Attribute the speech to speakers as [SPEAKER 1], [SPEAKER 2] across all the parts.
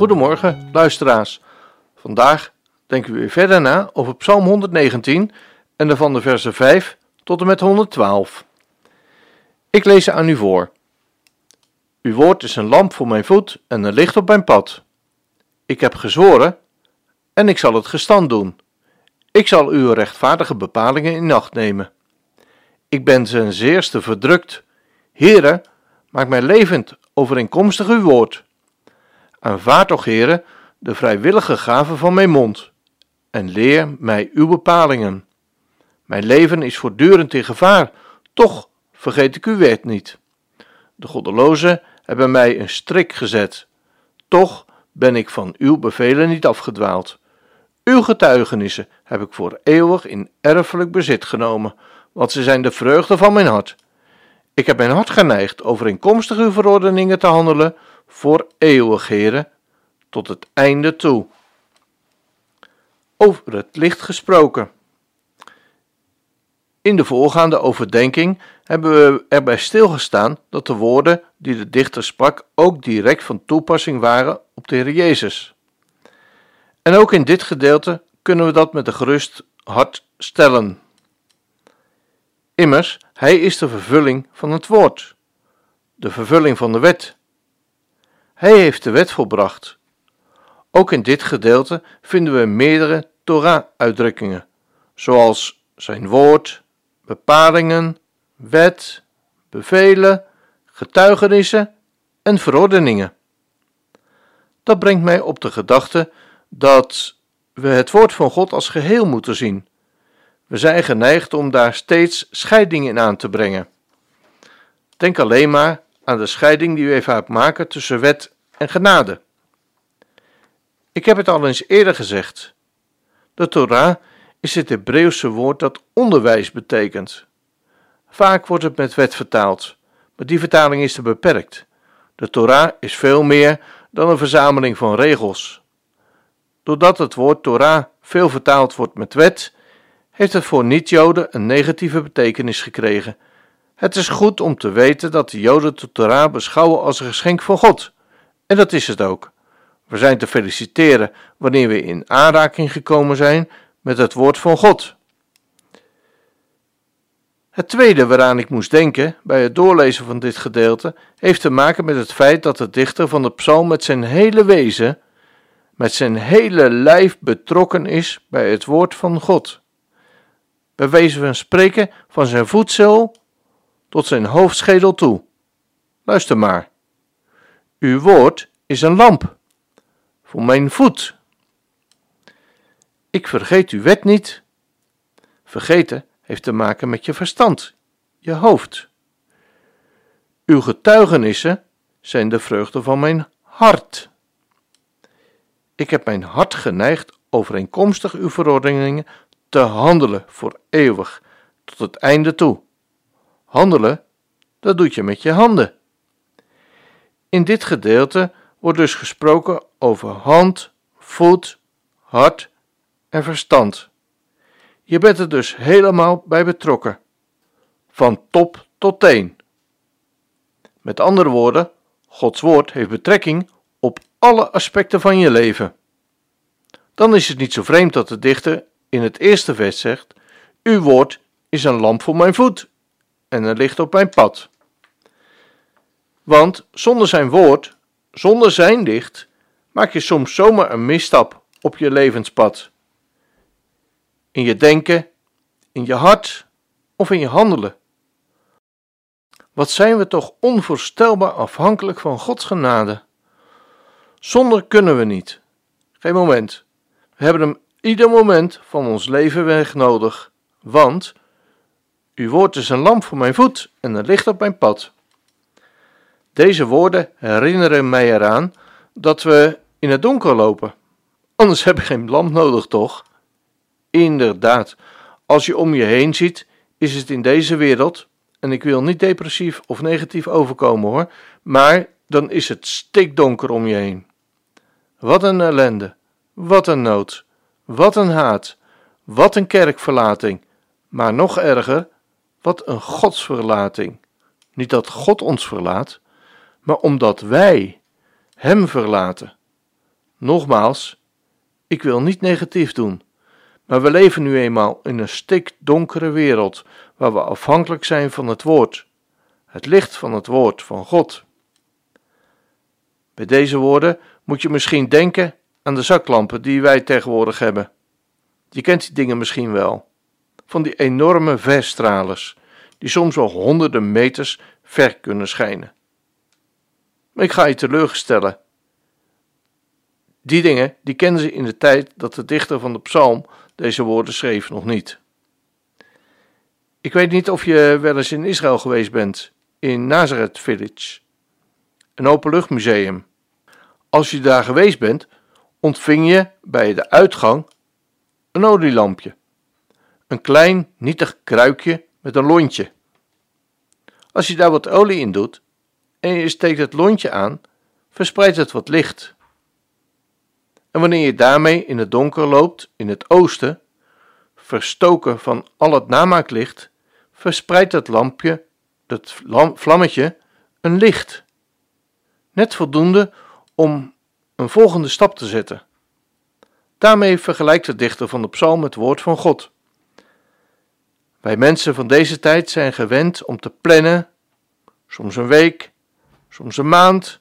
[SPEAKER 1] Goedemorgen, luisteraars. Vandaag denken we weer verder na over Psalm 119 en daarvan de versen 5 tot en met 112. Ik lees ze aan u voor. Uw woord is een lamp voor mijn voet en een licht op mijn pad. Ik heb gezworen en ik zal het gestand doen. Ik zal uw rechtvaardige bepalingen in acht nemen. Ik ben ten zeerste verdrukt. Heere, maak mij levend overeenkomstig uw woord. Aanvaard toch, Heere, de vrijwillige gave van mijn mond en leer mij uw bepalingen. Mijn leven is voortdurend in gevaar, toch vergeet ik uw wet niet. De goddelozen hebben mij een strik gezet, toch ben ik van uw bevelen niet afgedwaald. Uw getuigenissen heb ik voor eeuwig in erfelijk bezit genomen, want ze zijn de vreugde van mijn hart. Ik heb mijn hart geneigd overeenkomstig uw verordeningen te handelen, voor eeuwig, heren, tot het einde toe. Over het licht gesproken. In de voorgaande overdenking hebben we erbij stilgestaan dat de woorden die de dichter sprak ook direct van toepassing waren op de Heer Jezus. En ook in dit gedeelte kunnen we dat met een gerust hart stellen. Immers, Hij is de vervulling van het woord, de vervulling van de wet. Hij heeft de wet volbracht. Ook in dit gedeelte vinden we meerdere Torah-uitdrukkingen, zoals zijn woord, bepalingen, wet, bevelen, getuigenissen en verordeningen. Dat brengt mij op de gedachte dat we het woord van God als geheel moeten zien. We zijn geneigd om daar steeds scheidingen in aan te brengen. Denk alleen maar aan de scheiding die we vaak maken tussen wet en genade. Ik heb het al eens eerder gezegd. De Torah is het Hebreeuwse woord dat onderwijs betekent. Vaak wordt het met wet vertaald, maar die vertaling is te beperkt. De Torah is veel meer dan een verzameling van regels. Doordat het woord Torah veel vertaald wordt met wet, heeft het voor niet-Joden een negatieve betekenis gekregen. Het is goed om te weten dat de Joden de Torah beschouwen als een geschenk van God. En dat is het ook. We zijn te feliciteren wanneer we in aanraking gekomen zijn met het woord van God. Het tweede waaraan ik moest denken bij het doorlezen van dit gedeelte heeft te maken met het feit dat de dichter van de psalm met zijn hele wezen, met zijn hele lijf betrokken is bij het woord van God. Bij wijze van spreken van zijn voedsel tot zijn hoofdschedel toe. Luister maar. Uw woord is een lamp voor mijn voet. Ik vergeet uw wet niet. Vergeten heeft te maken met je verstand, je hoofd. Uw getuigenissen zijn de vreugde van mijn hart. Ik heb mijn hart geneigd overeenkomstig uw verordeningen te handelen voor eeuwig, tot het einde toe. Handelen, dat doet je met je handen. In dit gedeelte wordt dus gesproken over hand, voet, hart en verstand. Je bent er dus helemaal bij betrokken, van top tot teen. Met andere woorden, Gods woord heeft betrekking op alle aspecten van je leven. Dan is het niet zo vreemd dat de dichter in het eerste vers zegt: Uw woord is een lamp voor mijn voet en een licht op mijn pad. Want zonder zijn woord, zonder zijn licht, maak je soms zomaar een misstap op je levenspad. In je denken, in je hart of in je handelen. Wat zijn we toch onvoorstelbaar afhankelijk van Gods genade. Zonder kunnen we niet. Geen moment. We hebben hem ieder moment van ons leven weg nodig, want uw woord is een lamp voor mijn voet en een licht op mijn pad. Deze woorden herinneren mij eraan dat we in het donker lopen. Anders heb je geen lamp nodig, toch? Inderdaad, als je om je heen ziet, is het in deze wereld, en ik wil niet depressief of negatief overkomen hoor, maar dan is het stikdonker om je heen. Wat een ellende, wat een nood, wat een haat, wat een kerkverlating, maar nog erger, wat een godsverlating. Niet dat God ons verlaat, maar omdat wij Hem verlaten. Nogmaals, ik wil niet negatief doen, maar we leven nu eenmaal in een stikdonkere wereld waar we afhankelijk zijn van het Woord, het licht van het Woord van God. Bij deze woorden moet je misschien denken aan de zaklampen die wij tegenwoordig hebben. Je kent die dingen misschien wel. Van die enorme verstralers, die soms wel honderden meters ver kunnen schijnen. Maar ik ga je teleurstellen. Die dingen, die kenden ze in de tijd dat de dichter van de psalm deze woorden schreef nog niet. Ik weet niet of je wel eens in Israël geweest bent, in Nazareth Village, een openluchtmuseum. Als je daar geweest bent, ontving je bij de uitgang een olielampje. Een klein, nietig kruikje met een lontje. Als je daar wat olie in doet en je steekt het lontje aan, verspreidt het wat licht. En wanneer je daarmee in het donker loopt in het oosten, verstoken van al het namaaklicht, verspreidt het lampje, het vlammetje, een licht. Net voldoende om een volgende stap te zetten. Daarmee vergelijkt de dichter van de psalm het woord van God. Wij mensen van deze tijd zijn gewend om te plannen, soms een week, soms een maand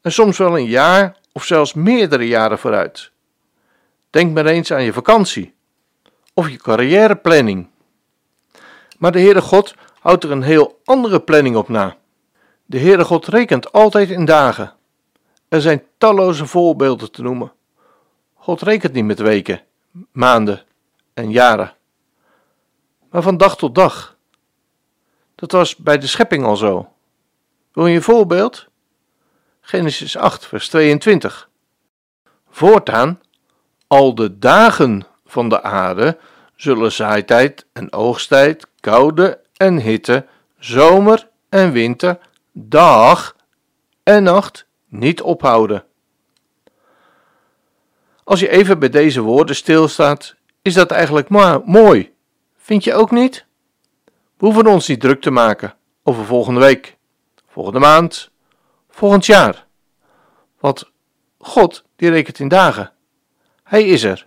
[SPEAKER 1] en soms wel een jaar of zelfs meerdere jaren vooruit. Denk maar eens aan je vakantie of je carrièreplanning. Maar de Heere God houdt er een heel andere planning op na. De Heere God rekent altijd in dagen. Er zijn talloze voorbeelden te noemen. God rekent niet met weken, maanden en jaren, maar van dag tot dag. Dat was bij de schepping al zo. Wil je een voorbeeld? Genesis 8, vers 22. Voortaan, al de dagen van de aarde zullen zaaitijd en oogsttijd, koude en hitte, zomer en winter, dag en nacht niet ophouden. Als je even bij deze woorden stilstaat, is dat eigenlijk mooi. Vind je ook niet? We hoeven ons niet druk te maken over volgende week, volgende maand, volgend jaar. Want God, die rekent in dagen. Hij is er.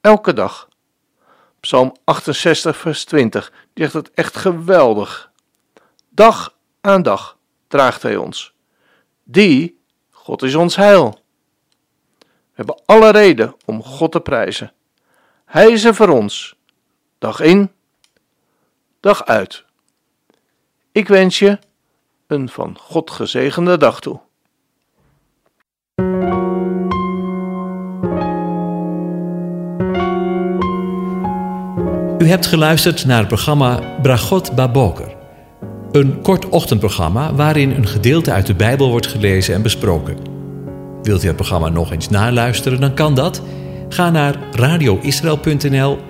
[SPEAKER 1] Elke dag. Psalm 68, vers 20, die zegt het echt geweldig. Dag aan dag draagt hij ons. Die, God is ons heil. We hebben alle reden om God te prijzen. Hij is er voor ons, dag in, dag uit. Ik wens je een van God gezegende dag toe.
[SPEAKER 2] U hebt geluisterd naar het programma Bragot Baboker. Een kort ochtendprogramma waarin een gedeelte uit de Bijbel wordt gelezen en besproken. Wilt u het programma nog eens naluisteren, dan kan dat. Ga naar radioisrael.nl